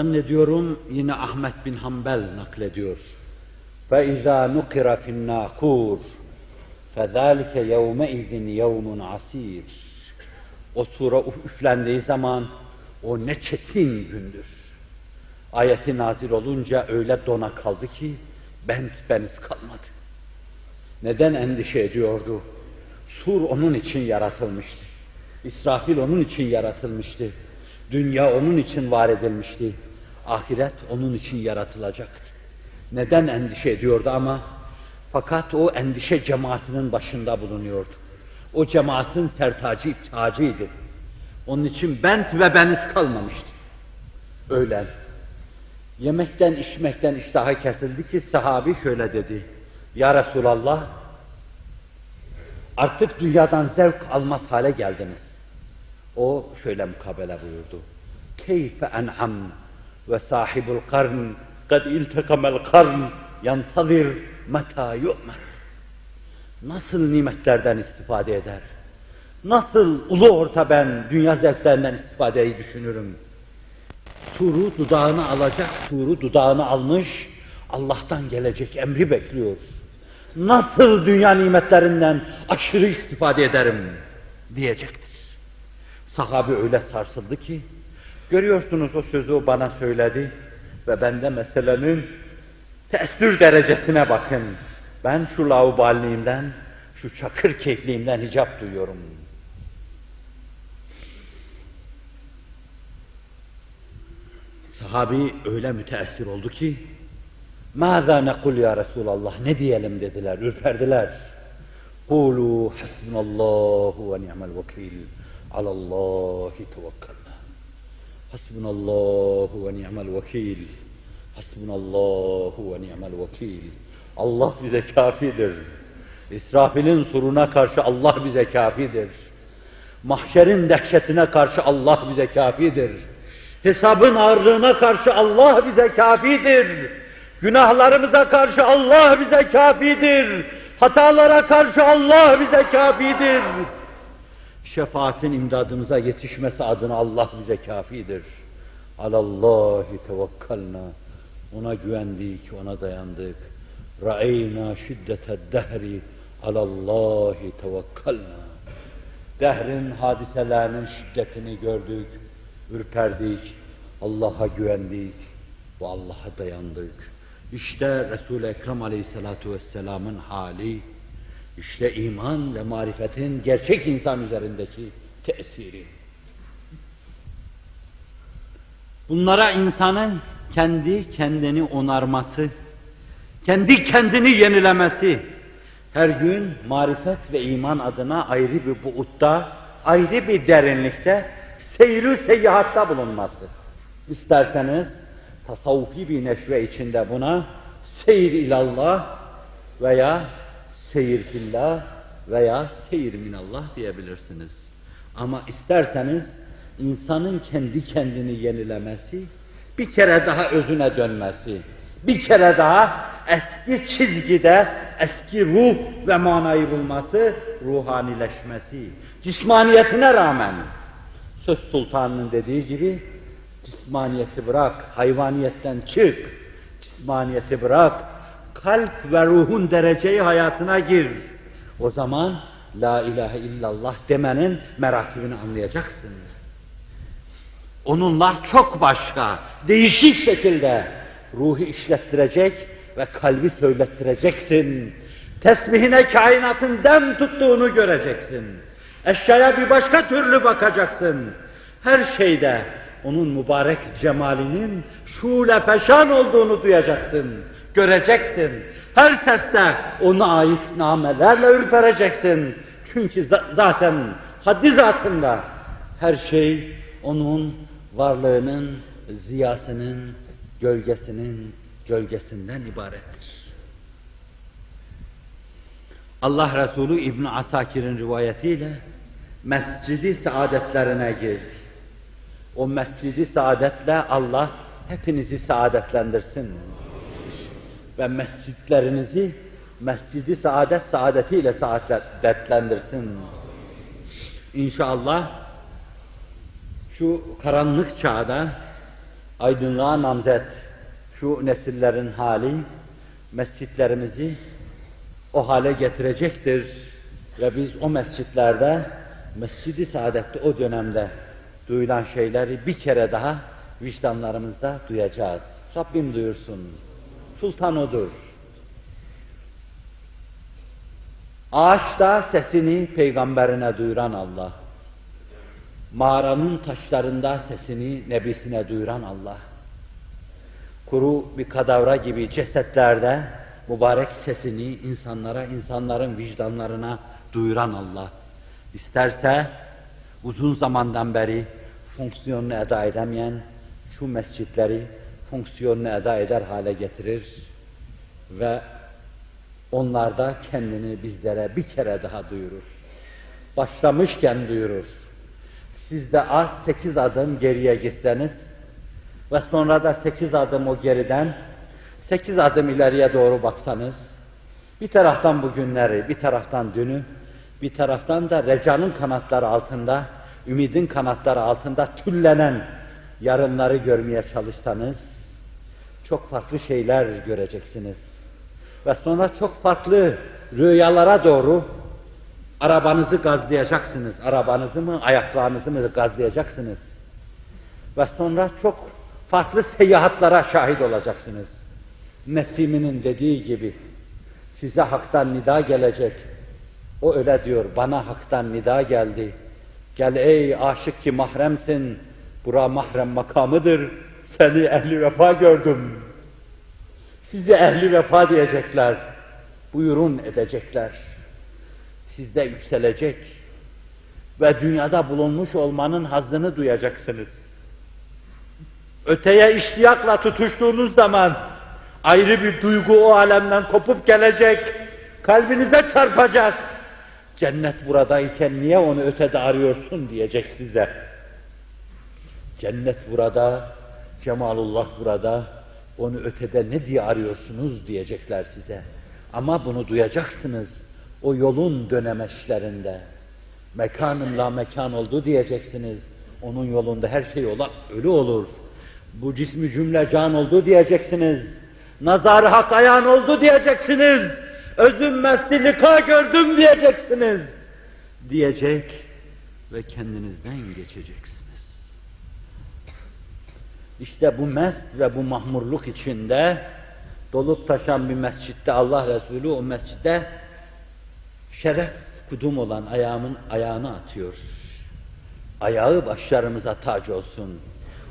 Zannediyorum yine Ahmet bin Hanbel naklediyor. فَاِذَا نُقِرَ فِي النَّاقُورِ فَذَٰلِكَ يَوْمَئِذٍ يَوْمٌ عَسِيرٌ O sura üflendiği zaman o ne çetin gündür. Ayeti nazil olunca öyle dona kaldı ki bent beniz kalmadı. Neden endişe ediyordu? Sur onun için yaratılmıştı. İsrafil onun için yaratılmıştı. Dünya onun için var edilmişti. Ahiret onun için yaratılacaktı. Neden endişe ediyordu ama? Fakat o endişe cemaatinin başında bulunuyordu. O cemaatin sertacı iptacıydı. Onun için bent ve beniz kalmamıştı. Öğlen. Yemekten içmekten iştahı kesildi ki sahabi şöyle dedi. Ya Resulallah artık dünyadan zevk almaz hale geldiniz. O şöyle mukabele buyurdu. Keyfe en'am ve sahibul karn kad iltekamel karn yantazir meta yu'mer. Nasıl nimetlerden istifade eder? Nasıl ulu orta ben dünya zevklerinden istifadeyi düşünürüm? Suru dudağını alacak, suru dudağını almış, Allah'tan gelecek emri bekliyor. Nasıl dünya nimetlerinden aşırı istifade ederim diyecektir. Sahabi öyle sarsıldı ki, görüyorsunuz o sözü o bana söyledi ve bende meselenin teessür derecesine bakın. Ben şu lauballiğimden, şu çakır keyfliğimden hicap duyuyorum. Sahabi öyle müteessir oldu ki, ماذا nekul ya Resulallah, ne diyelim dediler, ürperdiler. Kulu hasbunallahu ve ni'mel vekil, alallahi tevekkalna. Hasbunallahu ve ni'mel vekil, hasbunallahu ve ni'mel vekil. Allah bize kafidir. İsrafil'in suruna karşı Allah bize kafidir. Mahşerin dehşetine karşı Allah bize kafidir. Hesabın ağırlığına karşı Allah bize kafidir. Günahlarımıza karşı Allah bize kafidir. Hatalara karşı Allah bize kafidir. Şefaatin imdadımıza yetişmesi adına Allah bize kafidir. Alallahi tevekkalna. Ona güvendik, ona dayandık. Ra'eyna şiddeted dehri alallahi tevekkalna. Dehrin hadiselerinin şiddetini gördük, ürperdik, Allah'a güvendik ve Allah'a dayandık. İşte Resul-i Ekrem Aleyhisselatü Vesselam'ın hali, işte iman ve marifetin gerçek insan üzerindeki tesiri. Bunlara insanın kendi kendini onarması, kendi kendini yenilemesi, her gün marifet ve iman adına ayrı bir buutta, ayrı bir derinlikte, seyri seyyahatta bulunması. İsterseniz tasavvufi bir neşve içinde buna seyir ilallah veya seyir fillah veya seyir minallah diyebilirsiniz. Ama isterseniz insanın kendi kendini yenilemesi, bir kere daha özüne dönmesi, bir kere daha eski çizgide eski ruh ve manayı bulması, ruhanileşmesi, cismaniyetine rağmen söz sultanının dediği gibi cismaniyeti bırak, hayvaniyetten çık, cismaniyeti bırak, kalp ve ruhun dereceyi hayatına gir. O zaman La ilahe illallah demenin meratibini anlayacaksın. Onunla çok başka, değişik şekilde ruhu işlettirecek ve kalbi söylettireceksin. Tesbihine kainatın dem tuttuğunu göreceksin. Eşyaya bir başka türlü bakacaksın. Her şeyde onun mübarek cemalinin şule feşan olduğunu duyacaksın, göreceksin. Her seste ona ait namelerle ürpereceksin. Çünkü zaten haddi zatında her şey onun varlığının, ziyasının, gölgesinin gölgesinden ibarettir. Allah Resulü İbn Asakir'in rivayetiyle mescidi saadetlerine girdi. O mescidi saadetle Allah hepinizi saadetlendirsin. Ve mescitlerinizi mescidi saadet saadetiyle saadetlendirsin. İnşallah şu karanlık çağda aydınlığa namzet şu nesillerin hali mescitlerimizi o hale getirecektir ve biz o mescitlerde Mescid-i Saadet'te o dönemde duyulan şeyleri bir kere daha vicdanlarımızda duyacağız. Rabbim duyursun. Sultan odur. Ağaçta sesini peygamberine duyuran Allah. Mağaranın taşlarında sesini nebisine duyuran Allah. Kuru bir kadavra gibi cesetlerde mübarek sesini insanlara, insanların vicdanlarına duyuran Allah. İsterse uzun zamandan beri fonksiyonunu eda edemeyen şu mescitleri fonksiyonunu eda eder hale getirir ve onlarda kendini bizlere bir kere daha duyurur. Başlamışken duyurur. Siz de az sekiz adım geriye gitseniz ve sonra da sekiz adım o geriden sekiz adım ileriye doğru baksanız bir taraftan bugünleri, bir taraftan dünü, bir taraftan da recanın kanatları altında, ümidin kanatları altında tüllenen yarınları görmeye çalışsanız çok farklı şeyler göreceksiniz. Ve sonra çok farklı rüyalara doğru arabanızı gazlayacaksınız. Arabanızı mı, ayaklarınızı mı gazlayacaksınız. Ve sonra çok farklı seyahatlara şahit olacaksınız. Nesimi'nin dediği gibi size haktan nida gelecek. O öyle diyor, bana haktan nida geldi. Gel ey aşık ki mahremsin, bura mahrem makamıdır, seni ehli vefa gördüm. Sizi ehli vefa diyecekler, buyurun edecekler. Sizde yükselecek ve dünyada bulunmuş olmanın hazzını duyacaksınız. Öteye iştiyakla tutuştuğunuz zaman ayrı bir duygu o alemden kopup gelecek, kalbinize çarpacak. Cennet buradayken niye onu ötede arıyorsun diyecek size. Cennet burada, cemalullah burada, onu ötede ne diye arıyorsunuz diyecekler size. Ama bunu duyacaksınız o yolun dönemeçlerinde. Mekanım la mekan oldu diyeceksiniz. Onun yolunda her şey ola, ölü olur. Bu cismi cümle can oldu diyeceksiniz. Nazar hak ayağın oldu diyeceksiniz. Özüm mesli lika gördüm diyeceksiniz. Diyecek ve kendinizden geçeceksiniz. İşte bu mest ve bu mahmurluk içinde dolup taşan bir mescitte Allah Resulü o mescitte şeref kudum olan ayağımın ayağını atıyor. Ayağı başlarımıza tac olsun.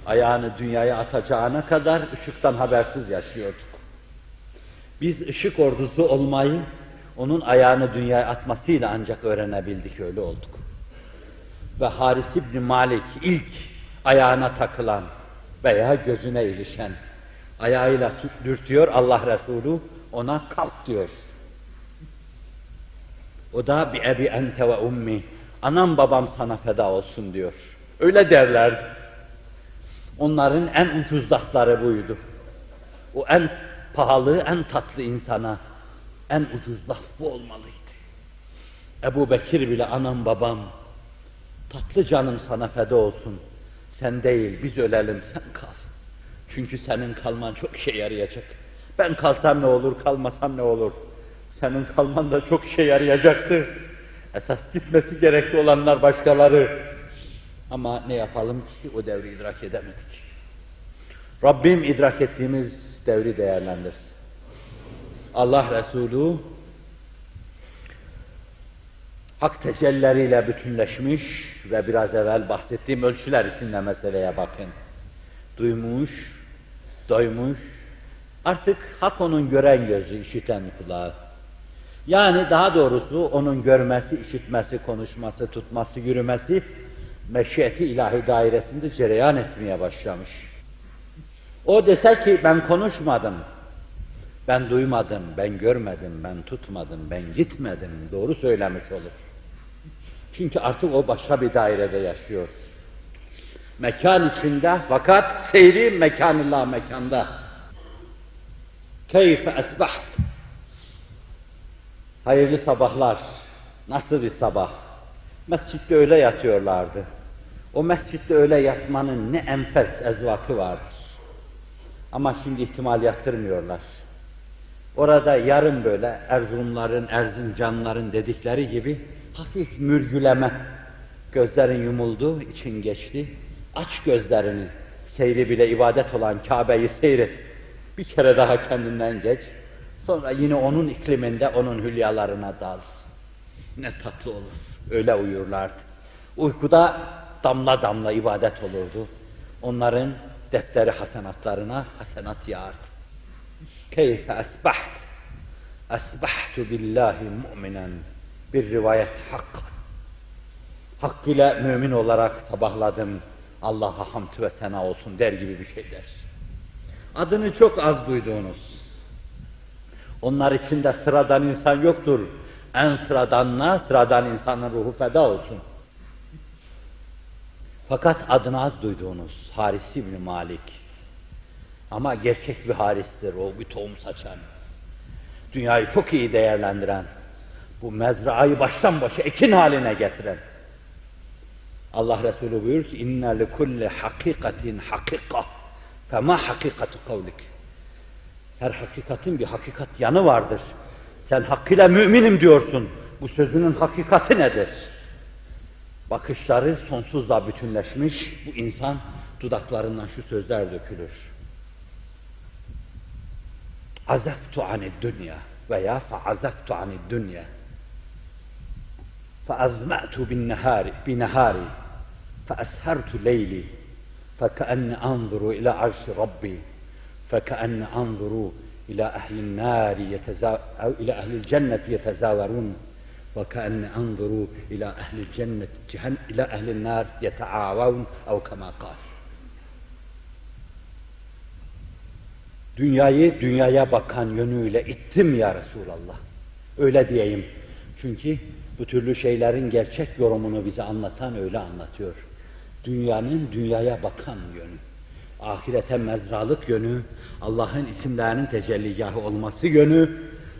Ayağını dünyaya atacağına kadar ışıktan habersiz yaşıyorduk. Biz ışık ordusu olmayı onun ayağını dünyaya atmasıyla ancak öğrenebildik, öyle olduk. Ve Haris İbni Malik ilk ayağına takılan veya gözüne ilişen ayağıyla dürtüyor Allah Resulü ona kalk diyor. O da bir ebi ente ve ummi. Anam babam sana feda olsun diyor. Öyle derlerdi. Onların en ucuz lafları buydu. O en pahalı, en tatlı insana en ucuz laf bu olmalıydı. Ebu Bekir bile anam babam, tatlı canım sana feda olsun. Sen değil, biz ölelim, sen kal. Çünkü senin kalman çok işe yarayacak. Ben kalsam ne olur, kalmasam ne olur? Senin kalman da çok işe yarayacaktı. Esas gitmesi gerekli olanlar başkaları. Ama ne yapalım ki o devri idrak edemedik. Rabbim idrak ettiğimiz devri değerlendirsin. Allah Resulü hak tecellileriyle bütünleşmiş ve biraz evvel bahsettiğim ölçüler içinde meseleye bakın. Duymuş, doymuş, artık hak onun gören gözü, işiten kulağı. Yani daha doğrusu onun görmesi, işitmesi, konuşması, tutması, yürümesi meşiyeti ilahi dairesinde cereyan etmeye başlamış. O dese ki ben konuşmadım, ben duymadım, ben görmedim, ben tutmadım, ben gitmedim, doğru söylemiş olur. Çünkü artık o başka bir dairede yaşıyor. Mekan içinde fakat seyri mekanillah mekanda. Keyfe esbaht. Hayırlı sabahlar. Nasıl bir sabah? Mescitte öyle yatıyorlardı. O mescitte öyle yatmanın ne enfes ezvakı vardır. Ama şimdi ihtimal yatırmıyorlar. Orada yarım böyle Erzurumların, Erzincanların dedikleri gibi hafif mürgüleme. Gözlerin yumuldu, için geçti. Aç gözlerini, seyri bile ibadet olan Kabe'yi seyret. Bir kere daha kendinden geç. Sonra yine onun ikliminde, onun hülyalarına dal. Ne tatlı olur. Öyle uyurlardı. Uykuda damla damla ibadet olurdu. Onların defteri hasenatlarına hasenat yağardı. Keyfe esbaht. Esbahtu billahi mu'minen. Bir rivayet hak. Hakkıyla mümin olarak sabahladım. Allah'a hamd ve sena olsun der gibi bir şey der. Adını çok az duyduğunuz. Onlar içinde sıradan insan yoktur. En sıradanına sıradan insanın ruhu feda olsun. Fakat adını az duyduğunuz Haris İbni Malik. Ama gerçek bir haristir, o bir tohum saçan. Dünyayı çok iyi değerlendiren, bu mezrayı baştan başa ekin haline getiren. Allah Resulü buyuruyor ki inne li kulli hakikatin hakika fema hakikatu kavlik. Her hakikatin bir hakikat yanı vardır. Sen hakkıyla müminim diyorsun. Bu sözünün hakikati nedir? Bakışları sonsuzla bütünleşmiş bu insan dudaklarından şu sözler dökülür. Azaftu anid dünya veya feazaftu anid dünya. فأظمأت بالنهار بنهاري فأسهرت ليلي فكأني أنظر إلى عرش ربي فكأني أنظر إلى أهل النار يتزا... أو إلى أهل الجنة يتزاورون وكأني أنظر إلى أهل الجنة جهن... إلى أهل النار يتعاون أو كما قال Dünyayı dünyaya bakan yönüyle ittim ya Resulallah. Öyle diyeyim. Çünkü bu türlü şeylerin gerçek yorumunu bize anlatan öyle anlatıyor. Dünyanın dünyaya bakan yönü, ahirete mezralık yönü, Allah'ın isimlerinin tecelligahı olması yönü,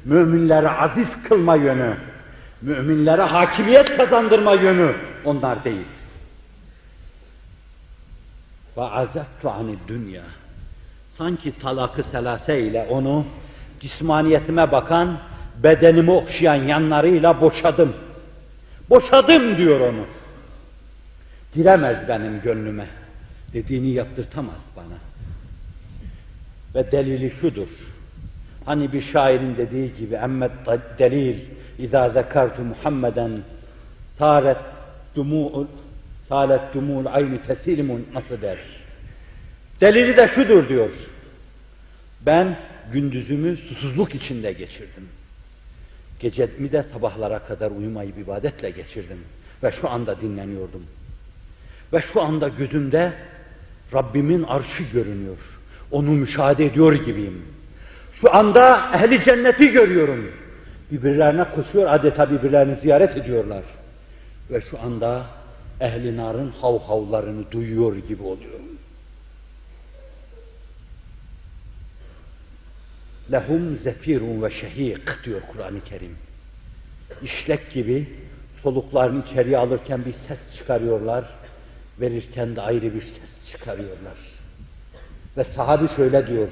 müminleri aziz kılma yönü, müminlere hakimiyet kazandırma yönü onlar değil. Ve azeftu anid dünya. Sanki talakı selase ile onu cismaniyetime bakan, bedenimi okşayan yanlarıyla boşadım. Boşadım diyor onu. Giremez benim gönlüme. Dediğini yaptırtamaz bana. Ve delili şudur. Hani bir şairin dediği gibi emmet delil İzâ zekartu Muhammeden sâret dumû'ul sâlet dumû'ul ayni tesilimun nasıl der? Delili de şudur diyor. Ben gündüzümü susuzluk içinde geçirdim. Gecemi de sabahlara kadar uyumayıp ibadetle geçirdim. Ve şu anda dinleniyordum. Ve şu anda gözümde Rabbimin arşı görünüyor. Onu müşahede ediyor gibiyim. Şu anda ehli cenneti görüyorum. Birbirlerine koşuyor, adeta birbirlerini ziyaret ediyorlar. Ve şu anda ehli narın hav havlarını duyuyor gibi oluyorum. Lehum zefirun ve şehik diyor Kur'an-ı Kerim. İşlek gibi soluklarını içeriye alırken bir ses çıkarıyorlar, verirken de ayrı bir ses çıkarıyorlar. Ve sahabi şöyle diyor,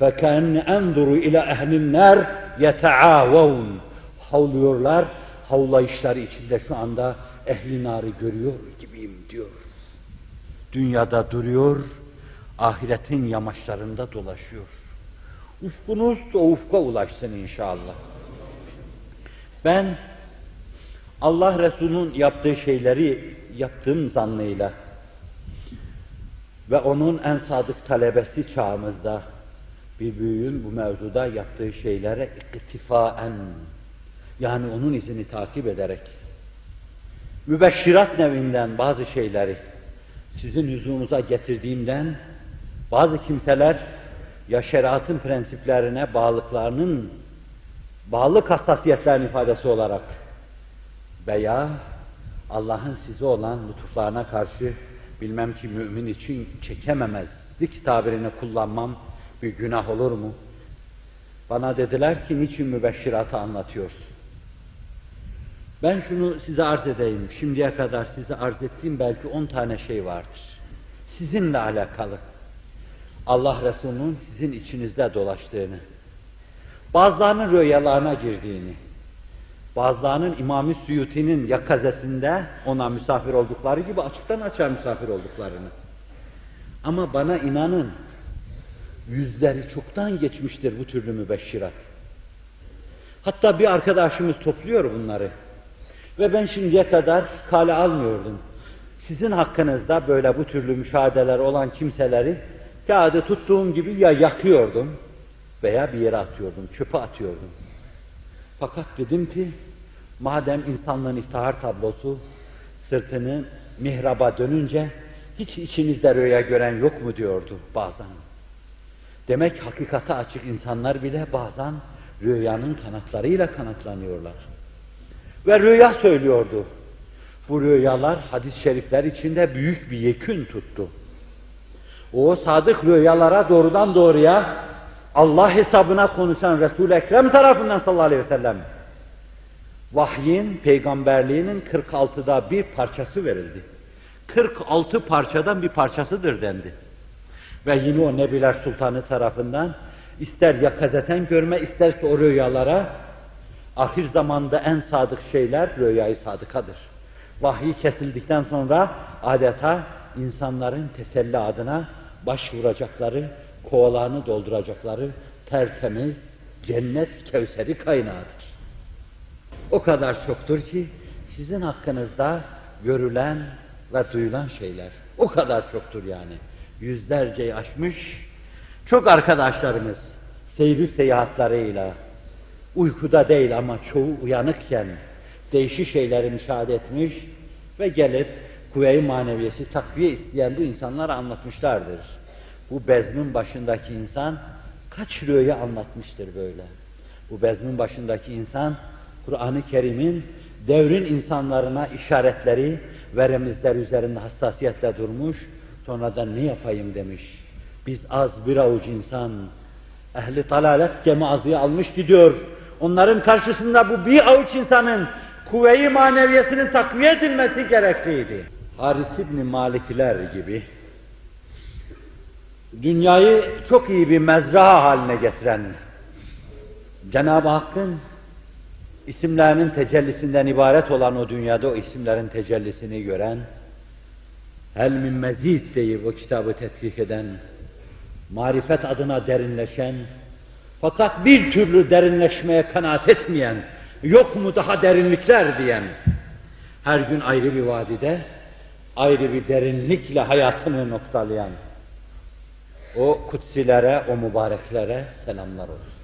فَكَانَ اَنْظُرُ اِلَى اَهْلِ النَّارِ يَتَعَاوَوْنَ Havlıyorlar, havlayışları içinde şu anda ehli narı görüyor gibiyim diyor. Dünyada duruyor, ahiretin yamaçlarında dolaşıyor. Ufkunuz o ufka ulaşsın inşallah. Ben Allah Resulü'nün yaptığı şeyleri yaptığım zannıyla ve onun en sadık talebesi çağımızda bir büyüğün bu mevzuda yaptığı şeylere iktifaen yani onun izini takip ederek mübeşşirat nevinden bazı şeyleri sizin huzurunuza getirdiğimden bazı kimseler ya şeriatın prensiplerine bağlılıklarının bağlılık hassasiyetlerinin ifadesi olarak veya Allah'ın size olan lütuflarına karşı bilmem ki mümin için çekememezlik tabirini kullanmam bir günah olur mu? Bana dediler ki niçin mübeşşiratı anlatıyorsun? Ben şunu size arz edeyim. Şimdiye kadar size arz ettiğim belki on tane şey vardır. Sizinle alakalı. Allah Resulü'nün sizin içinizde dolaştığını, bazılarının rüyalarına girdiğini, bazılarının İmam-ı Suyuti'nin yakazesinde ona misafir oldukları gibi açıktan açığa misafir olduklarını. Ama bana inanın, yüzleri çoktan geçmiştir bu türlü mübeşşirat. Hatta bir arkadaşımız topluyor bunları. Ve ben şimdiye kadar kale almıyordum. Sizin hakkınızda böyle bu türlü müşahedeler olan kimseleri kağıdı tuttuğum gibi ya yakıyordum veya bir yere atıyordum, çöpe atıyordum. Fakat dedim ki, madem insanlığın iftihar tablosu sırtını mihraba dönünce hiç içinizde rüya gören yok mu diyordu bazen. Demek hakikate açık insanlar bile bazen rüyanın kanatlarıyla kanatlanıyorlar. Ve rüya söylüyordu. Bu rüyalar hadis-i şerifler içinde büyük bir yekün tuttu. O sadık rüyalara doğrudan doğruya Allah hesabına konuşan Resul-i Ekrem tarafından sallallahu aleyhi ve sellem vahyin, peygamberliğinin 46'da bir parçası verildi. 46 parçadan bir parçasıdır dendi. Ve yine o Nebiler Sultanı tarafından ister yakazeten görme, isterse o rüyalara ahir zamanda en sadık şeyler rüyayı sadıkadır. Vahiy kesildikten sonra adeta insanların teselli adına başvuracakları, kovalarını dolduracakları tertemiz cennet kevseri kaynağıdır. O kadar çoktur ki sizin hakkınızda görülen ve duyulan şeyler o kadar çoktur yani. Yüzlerceyi aşmış çok arkadaşlarımız seyri seyahatlarıyla uykuda değil ama çoğu uyanıkken değişik şeyleri müşahede etmiş ve gelip kuvve-i maneviyesi takviye isteyen bu insanlara anlatmışlardır. Bu bezmin başındaki insan kaç rüya anlatmıştır böyle. Bu bezmin başındaki insan Kur'an-ı Kerim'in devrin insanlarına işaretleri ve remizler üzerinde hassasiyetle durmuş, sonra da ne yapayım demiş. Biz az bir avuç insan, ehli talalet gemi azıya almış gidiyor. Onların karşısında bu bir avuç insanın kuvve-i maneviyesinin takviye edilmesi gerekliydi. Haris İbni Malikler gibi dünyayı çok iyi bir mezra haline getiren Cenab-ı Hakk'ın isimlerinin tecellisinden ibaret olan o dünyada o isimlerin tecellisini gören Hel min mezid deyip o kitabı tetkik eden marifet adına derinleşen fakat bir türlü derinleşmeye kanaat etmeyen yok mu daha derinlikler diyen her gün ayrı bir vadide ayrı bir derinlikle hayatını noktalayan o kutsilere, o mübareklere selamlar olsun.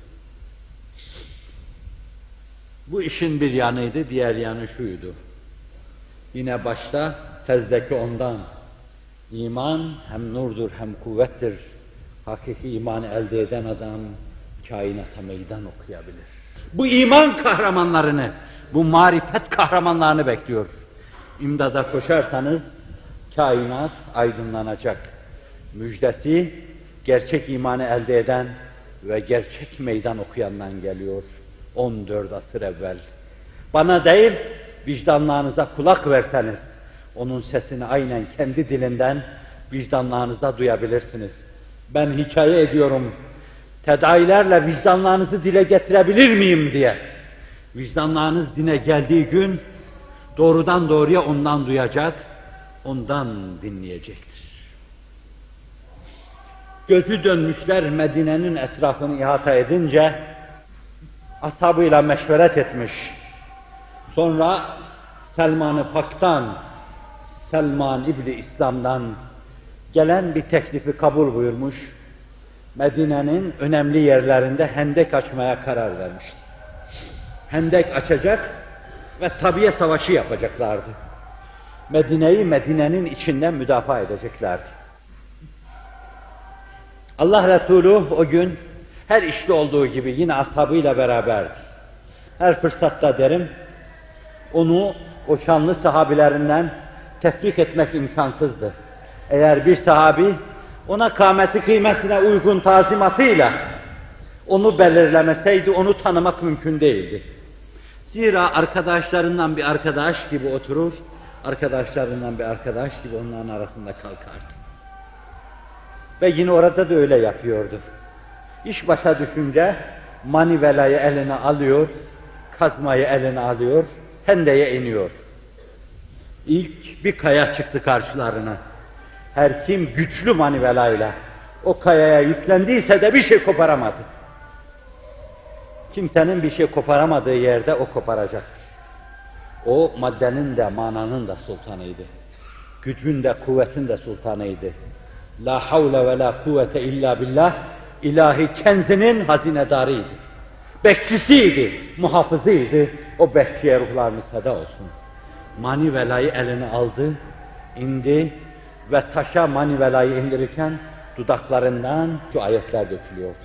Bu işin bir yanıydı, diğer yanı şuydu. Yine başta fezdeki ondan, iman hem nurdur hem kuvvettir. Hakiki imanı elde eden adam kainata meydan okuyabilir. Bu iman kahramanlarını, bu marifet kahramanlarını bekliyor. İmdada koşarsanız kainat aydınlanacak. Müjdesi gerçek imanı elde eden ve gerçek meydan okuyandan geliyor. 14 asır evvel. Bana değil, vicdanlarınıza kulak verseniz, onun sesini aynen kendi dilinden vicdanlarınızda duyabilirsiniz. Ben hikaye ediyorum, tedailerle vicdanlarınızı dile getirebilir miyim diye. Vicdanlarınız dine geldiği gün, doğrudan doğruya ondan duyacak, ondan dinleyecektir. Gözü dönmüşler Medine'nin etrafını ihata edince, ashabıyla meşveret etmiş. Sonra Selman-ı Pak'tan, Selman İbni İslam'dan gelen bir teklifi kabul buyurmuş. Medine'nin önemli yerlerinde hendek açmaya karar vermişti. Hendek açacak ve tabiye savaşı yapacaklardı. Medine'yi Medine'nin içinden müdafaa edeceklerdi. Allah Resulü o gün her işte olduğu gibi yine ashabıyla beraberdi. Her fırsatta derim, onu o şanlı sahabilerinden tefrik etmek imkansızdı. Eğer bir sahabi ona kâmeti kıymetine uygun tazimatıyla onu belirlemeseydi onu tanımak mümkün değildi. Zira arkadaşlarından bir arkadaş gibi oturur, arkadaşlarından bir arkadaş gibi onların arasında kalkardı. Ve yine orada da öyle yapıyordu. İş başa düşünce manivelayı eline alıyor, kazmayı eline alıyor, hendeye iniyor. İlk bir kaya çıktı karşılarına. Her kim güçlü manivelayla o kayaya yüklendiyse de bir şey koparamadı. Kimsenin bir şey koparamadığı yerde o koparacaktır. O maddenin de mananın da sultanıydı. Gücün de kuvvetin de sultanıydı. La havle ve la kuvvete illa billah ilahi kenzinin hazinedarıydı. Bekçisiydi, muhafızıydı. O bekçiye ruhlarımız feda olsun. Mani velayı eline aldı, indi ve taşa mani velayı indirirken dudaklarından şu ayetler dökülüyordu.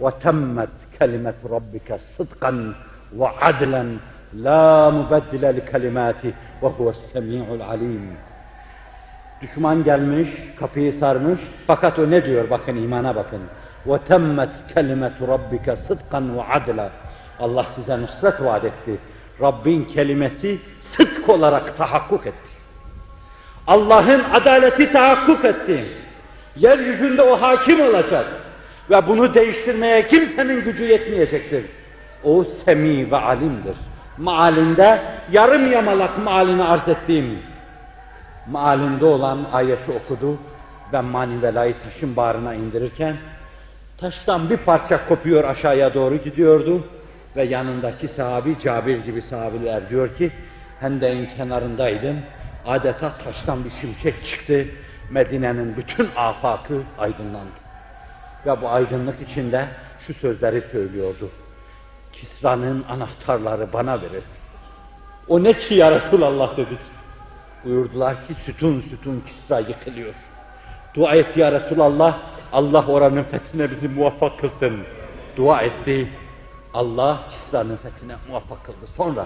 وَتَمَّتْ كَلِمَةُ رَبِّكَ صِدْقًا وَعَدْلًا La mubeddile li kalimati ve huves semi'ul alim. Düşman gelmiş, kapıyı sarmış. Fakat o ne diyor? Bakın imana bakın. Ve temmet kelimetu rabbike sıdkan ve adla. Allah size nusret vaat etti. Rabbin kelimesi sıdk olarak tahakkuk etti. Allah'ın adaleti tahakkuk etti. Yeryüzünde o hakim olacak. Ve bunu değiştirmeye kimsenin gücü yetmeyecektir. O semi ve alimdir. Maalinde yarım yamalak maalini arz ettiğim maalinde olan ayeti okudu ve manivelayı taşın bağrına indirirken taştan bir parça kopuyor aşağıya doğru gidiyordu ve yanındaki sahabi Cabir gibi sahabiler diyor ki Hendeyin kenarındaydım. Adeta taştan bir şimşek çıktı. Medine'nin bütün afakı aydınlandı. Ve bu aydınlık içinde şu sözleri söylüyordu Kisra'nın anahtarları bana verir o ne ki ya Resulallah dedik Buyurdular ki sütun sütun Kisra yıkılıyor. Dua et ya Resulallah, Allah oranın fethine bizi muvaffak kılsın. Dua etti. Allah Kisra'nın fethine muvaffak kıldı. Sonra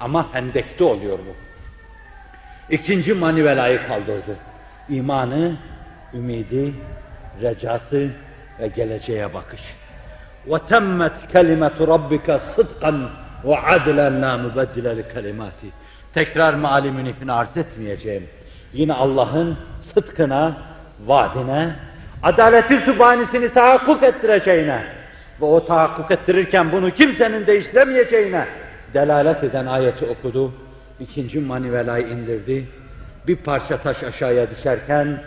ama Hendek'te oluyor bu. İkinci manivelayı kaldırdı. İmanı, ümidi, recası ve geleceğe bakış. وَتَمَّتْ كَلِمَةُ رَبِّكَ صِدْقًا وَعَدْلًا لَا مُبَدِّلَ لِكَلِمَاتِ Tekrar meali münifini arz etmeyeceğim. Yine Allah'ın sıdkına, vaadine, adaleti sübhanisini tahakkuk ettireceğine ve o tahakkuk ettirirken bunu kimsenin değiştiremeyeceğine delalet eden ayeti okudu. İkinci manivelayı indirdi. Bir parça taş aşağıya düşerken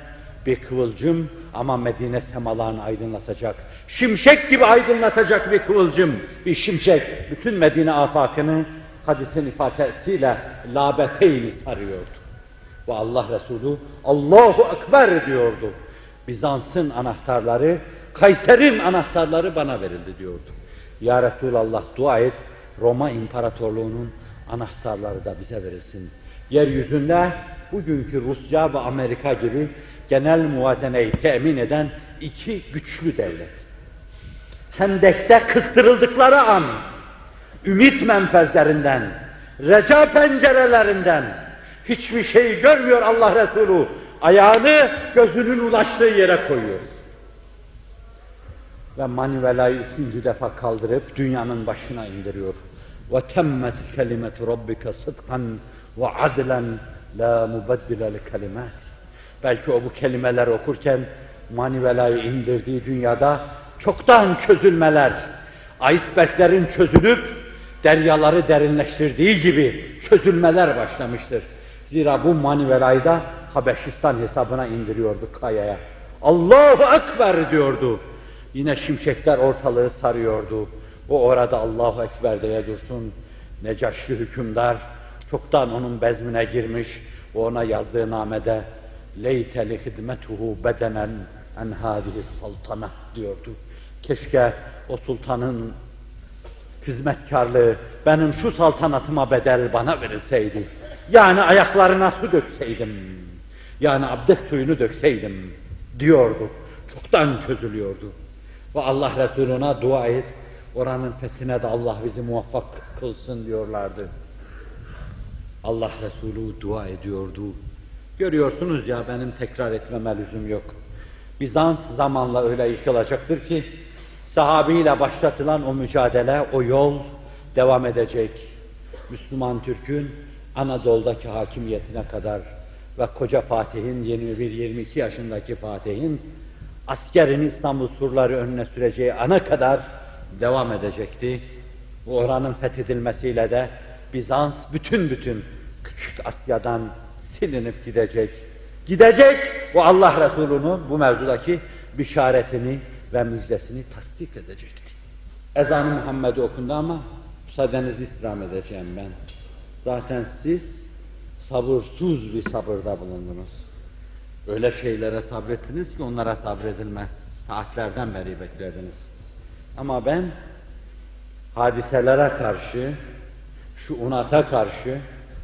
bir kıvılcım ama Medine semalarını aydınlatacak. Şimşek gibi aydınlatacak bir kıvılcım, bir şimşek. Bütün Medine afakını hadisin ifadesiyle labeteyni sarıyordu. Ve Allah Resulü Allahu Ekber diyordu. Bizans'ın anahtarları, Kayser'in anahtarları bana verildi diyordu. Ya Resulallah dua et, Roma İmparatorluğu'nun anahtarları da bize verilsin. Yeryüzünde bugünkü Rusya ve Amerika gibi genel muvazeneyi temin eden iki güçlü devlet. Hendek'te kıstırıldıkları an, ümit menfezlerinden, reca pencerelerinden hiçbir şey görmüyor Allah Resulü. Ayağını gözünün ulaştığı yere koyuyor. Ve manivelayı üçüncü defa kaldırıp dünyanın başına indiriyor. وَتَمَّتْ كَلِمَةُ رَبِّكَ صِدْقًا وَعَدْلًا لَا مُبَدِّلَ لِكَلِمَاتِ Belki o bu kelimeler okurken manivelayı indirdiği dünyada çoktan çözülmeler, iceberglerin çözülüp deryaları derinleştirdiği gibi çözülmeler başlamıştır. Zira bu manivelayı da Habeşistan hesabına indiriyordu kayaya. Allahu Ekber diyordu. Yine şimşekler ortalığı sarıyordu. O orada Allahu Ekber diye dursun. Necaşlı hükümdar çoktan onun bezmine girmiş. O ona yazdığı namede leyte li hidmetuhu bedenen en hadihi saltana diyordu. Keşke o sultanın hizmetkarlığı benim şu saltanatıma bedel bana verilseydi. Yani ayaklarına su dökseydim. Yani abdest suyunu dökseydim diyordu. Çoktan çözülüyordu. Ve Allah Resulüne dua et. Oranın fethine de Allah bizi muvaffak kılsın diyorlardı. Allah Resulü dua ediyordu. Görüyorsunuz ya benim tekrar etmeme lüzum yok. Bizans zamanla öyle yıkılacaktır ki sahabiyle başlatılan o mücadele, o yol devam edecek. Müslüman Türk'ün Anadolu'daki hakimiyetine kadar ve koca Fatih'in 21-22 yaşındaki Fatih'in askerini İstanbul surları önüne süreceği ana kadar devam edecekti. Bu oranın fethedilmesiyle de Bizans bütün bütün küçük Asya'dan silinip gidecek. Gidecek bu Allah Resulü'nün bu mevzudaki bişaretini ve müjdesini tasdik edecekti. Ezan-ı Muhammed'i okundu ama müsaadenizi istirham edeceğim ben. Zaten siz sabırsız bir sabırda bulundunuz. Öyle şeylere sabrettiniz ki onlara sabredilmez. Saatlerden beri beklediniz. Ama ben hadiselere karşı, şu unata karşı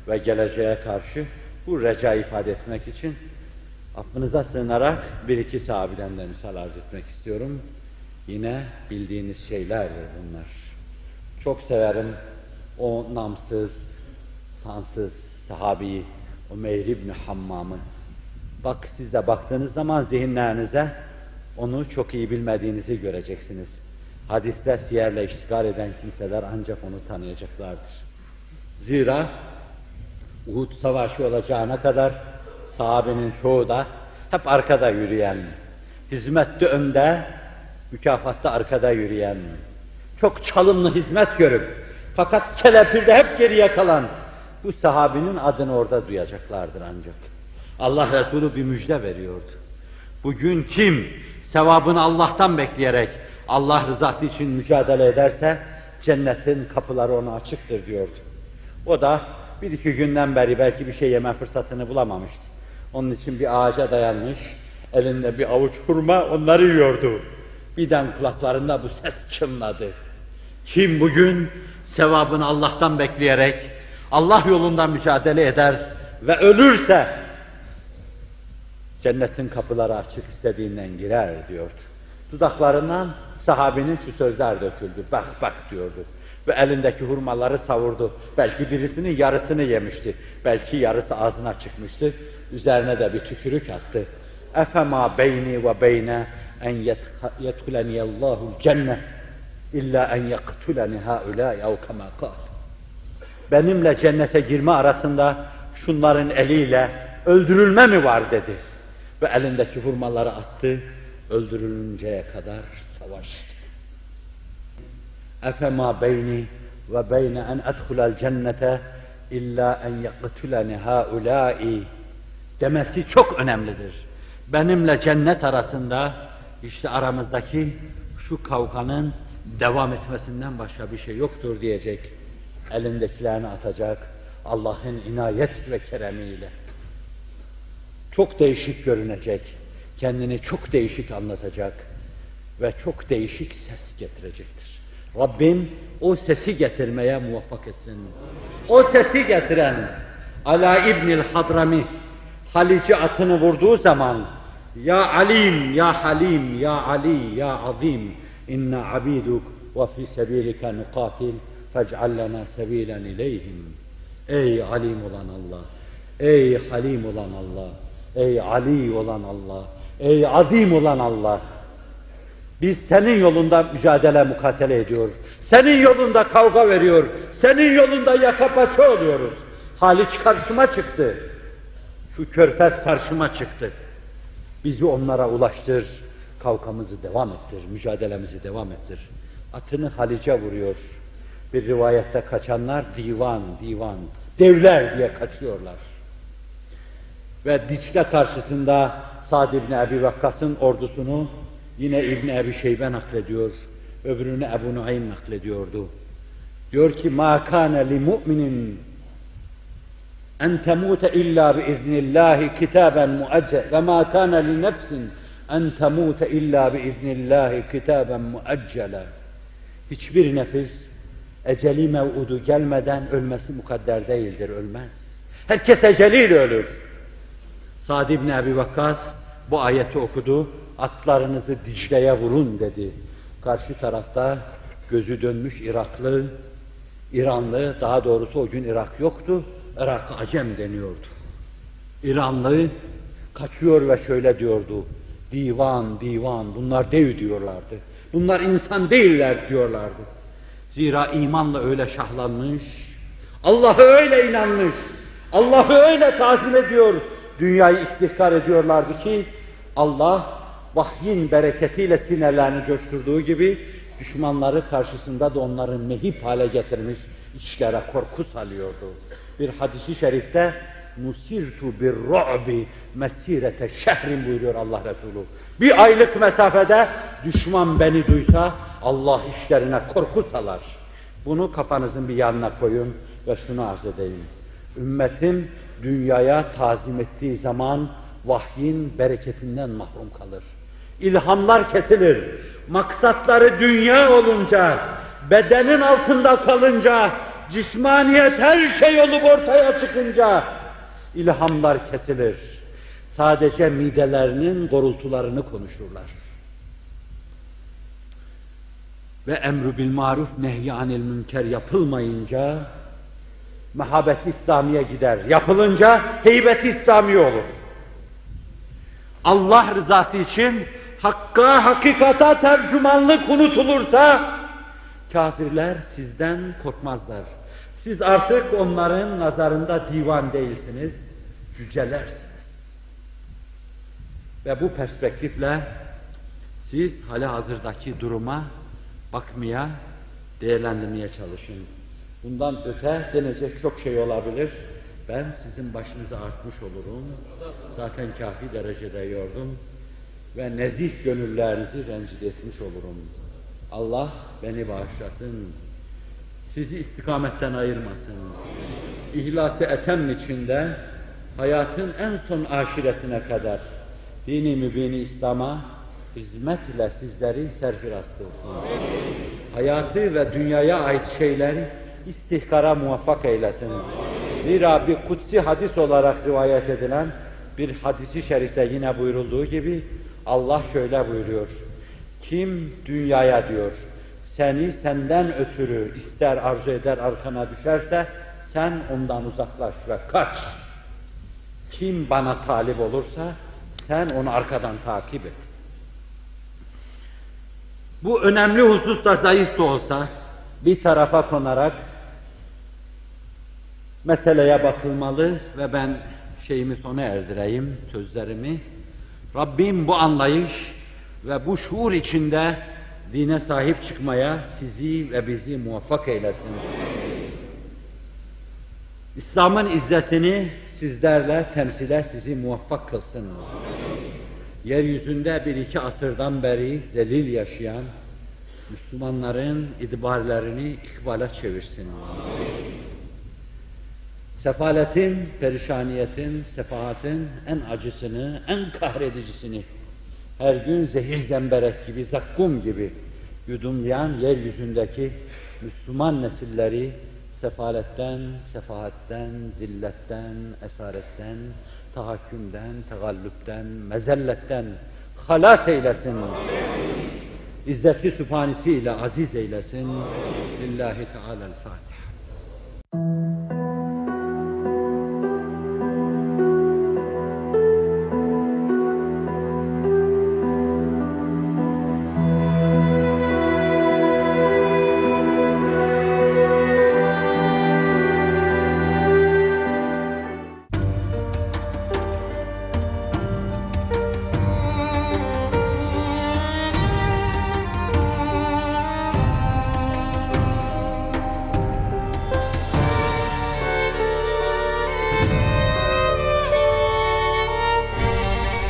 ve geleceğe karşı bu reca ifade etmek için affınıza sığınarak bir iki sahabeden de misal arz etmek istiyorum. Yine bildiğiniz şeylerdir bunlar. Çok severim o namsız, sansız sahabeyi, o Meyr ibn Hammam'ın. Bak siz de baktığınız zaman zihinlerinize onu çok iyi bilmediğinizi göreceksiniz. Hadisle, siyerle iştigal eden kimseler ancak onu tanıyacaklardır. Zira Uhud Savaşı olacağına kadar sahabenin çoğu da hep arkada yürüyen, hizmette önde, mükafatta arkada yürüyen, çok çalımlı hizmet görüp fakat kelepirde hep geriye kalan bu sahabinin adını orada duyacaklardır ancak. Allah Resulü bir müjde veriyordu. Bugün kim sevabını Allah'tan bekleyerek Allah rızası için mücadele ederse cennetin kapıları ona açıktır diyordu. O da bir iki günden beri belki bir şey yeme fırsatını bulamamıştı. Onun için bir ağaca dayanmış, elinde bir avuç hurma onları yiyordu. Birden kulaklarında bu ses çınladı. Kim bugün sevabını Allah'tan bekleyerek Allah yolunda mücadele eder ve ölürse cennetin kapıları açık istediğinden girer diyordu. Dudaklarından sahabinin şu sözler döküldü. Bak bak diyordu. Ve elindeki hurmaları savurdu. Belki birisinin yarısını yemişti. Belki yarısı ağzına çıkmıştı. Üzerine de bir tükürük attı. Efema beyni ve beyne en yedhuleniyallahu cennet illa en yaktuleni haulâ ev kemâ kâl. Benimle cennete girme arasında şunların eliyle öldürülme mi var dedi. Ve elindeki hurmaları attı, öldürülünceye kadar savaştı. Efema beyni ve beyne en edhulel cennete illa en yaktuleni haulâi demesi çok önemlidir. Benimle cennet arasında işte aramızdaki şu kavganın devam etmesinden başka bir şey yoktur diyecek. Elindekilerini atacak Allah'ın inayet ve keremiyle. Çok değişik görünecek. Kendini çok değişik anlatacak ve çok değişik ses getirecektir. Rabbim o sesi getirmeye muvaffak etsin. O sesi getiren Ala İbnil Hadrami Halici atını vurduğu zaman Ya Alim, Ya Halim, Ya Ali, Ya Azim İnna abiduk ve fi sebilike nukatil fec'al lana sebilen ileyhim. Ey alim olan Allah, ey halim olan Allah, ey Ali olan Allah, ey azim olan Allah. Biz senin yolunda mücadele mukatele ediyor. Senin yolunda kavga veriyor. Senin yolunda yaka paça oluyoruz. Haliç karşıma çıktı. Şu körfez karşıma çıktı. Bizi onlara ulaştır. Kavgamızı devam ettir. Mücadelemizi devam ettir. Atını Halice vuruyor. Bir rivayette kaçanlar divan, divan, devler diye kaçıyorlar. Ve Dicle karşısında Sa'd ibn Ebi Vakkas'ın ordusunu yine İbn Ebi Şeybe naklediyor. Öbürünü Ebu Nuaym naklediyordu. Diyor ki ma kana li illa bi iznillahi kitaben muaccel ve ma kana li nefsin en temute illa bi iznillahi kitaben muaccela. Hiçbir nefis eceli mev'udu gelmeden ölmesi mukadder değildir, ölmez. Herkes eceliyle ölür. Sa'd ibn Ebi Vakkas bu ayeti okudu. Atlarınızı Dicle'ye vurun dedi. Karşı tarafta gözü dönmüş Iraklı, İranlı, daha doğrusu o gün Irak yoktu, Irak Acem deniyordu. İranlı kaçıyor ve şöyle diyordu, divan, divan, bunlar dev diyorlardı. Bunlar insan değiller diyorlardı. Zira imanla öyle şahlanmış, Allah'a öyle inanmış, Allah'ı öyle tazim ediyor, dünyayı istihkar ediyorlardı ki Allah vahyin bereketiyle sinirlerini coşturduğu gibi düşmanları karşısında da onları mehip hale getirmiş, içlere korku salıyordu. Bir hadisi şerifte Nusirtu bir ru'bi mesirete şehrin buyuruyor Allah Resulü. Bir aylık mesafede düşman beni duysa Allah işlerine korku salar. Bunu kafanızın bir yanına koyun ve şunu arz edeyim. Ümmetim dünyaya tazim ettiği zaman vahyin bereketinden mahrum kalır. İlhamlar kesilir. Maksatları dünya olunca, bedenin altında kalınca, cismaniyet her şey olup ortaya çıkınca ilhamlar kesilir. Sadece midelerinin gorultularını konuşurlar. Ve emru bil maruf nehyanil münker yapılmayınca mehabet İslamiye gider. Yapılınca heybet İslami olur. Allah rızası için hakka, hakikata tercümanlık unutulursa kafirler sizden korkmazlar. Siz artık onların nazarında divan değilsiniz, cücelersiniz. Ve bu perspektifle siz hali hazırdaki duruma bakmaya, değerlendirmeye çalışın. Bundan öte denecek çok şey olabilir. Ben sizin başınıza artmış olurum. Zaten kafi derecede yordum. Ve nezih gönüllerinizi rencide etmiş olurum. Allah beni bağışlasın. Sizi istikametten ayırmasın. İhlas-ı etem içinde hayatın en son aşiresine kadar dini mübini İslam'a hizmet ile sizleri serfiraz kılsın. Hayatı ve dünyaya ait şeyleri istihkara muvaffak eylesin. Zira bir kutsi hadis olarak rivayet edilen bir hadisi şerifte yine buyurulduğu gibi Allah şöyle buyuruyor. Kim dünyaya diyor, seni senden ötürü ister arzu eder arkana düşerse sen ondan uzaklaş ve kaç. Kim bana talip olursa sen onu arkadan takip et. Bu önemli husus da zayıf da olsa bir tarafa konarak meseleye bakılmalı ve ben şeyimi sona erdireyim, sözlerimi. Rabbim bu anlayış ve bu şuur içinde dine sahip çıkmaya sizi ve bizi muvaffak eylesin. İslam'ın izzetini sizlerle temsile sizi muvaffak kılsın. Yeryüzünde bir iki asırdan beri zelil yaşayan Müslümanların idbarlerini ikbale çevirsin. Sefaletin, perişaniyetin, sefahatin en acısını, en kahredicisini her gün zehir zemberek gibi, zakkum gibi yudumlayan yeryüzündeki Müslüman nesilleri sefaletten, sefahatten, zilletten, esaretten, tahakkümden, tegallüpten, mezelletten halas eylesin. İzzeti sübhanesiyle aziz eylesin. Lillahi Teala'l-Fatiha.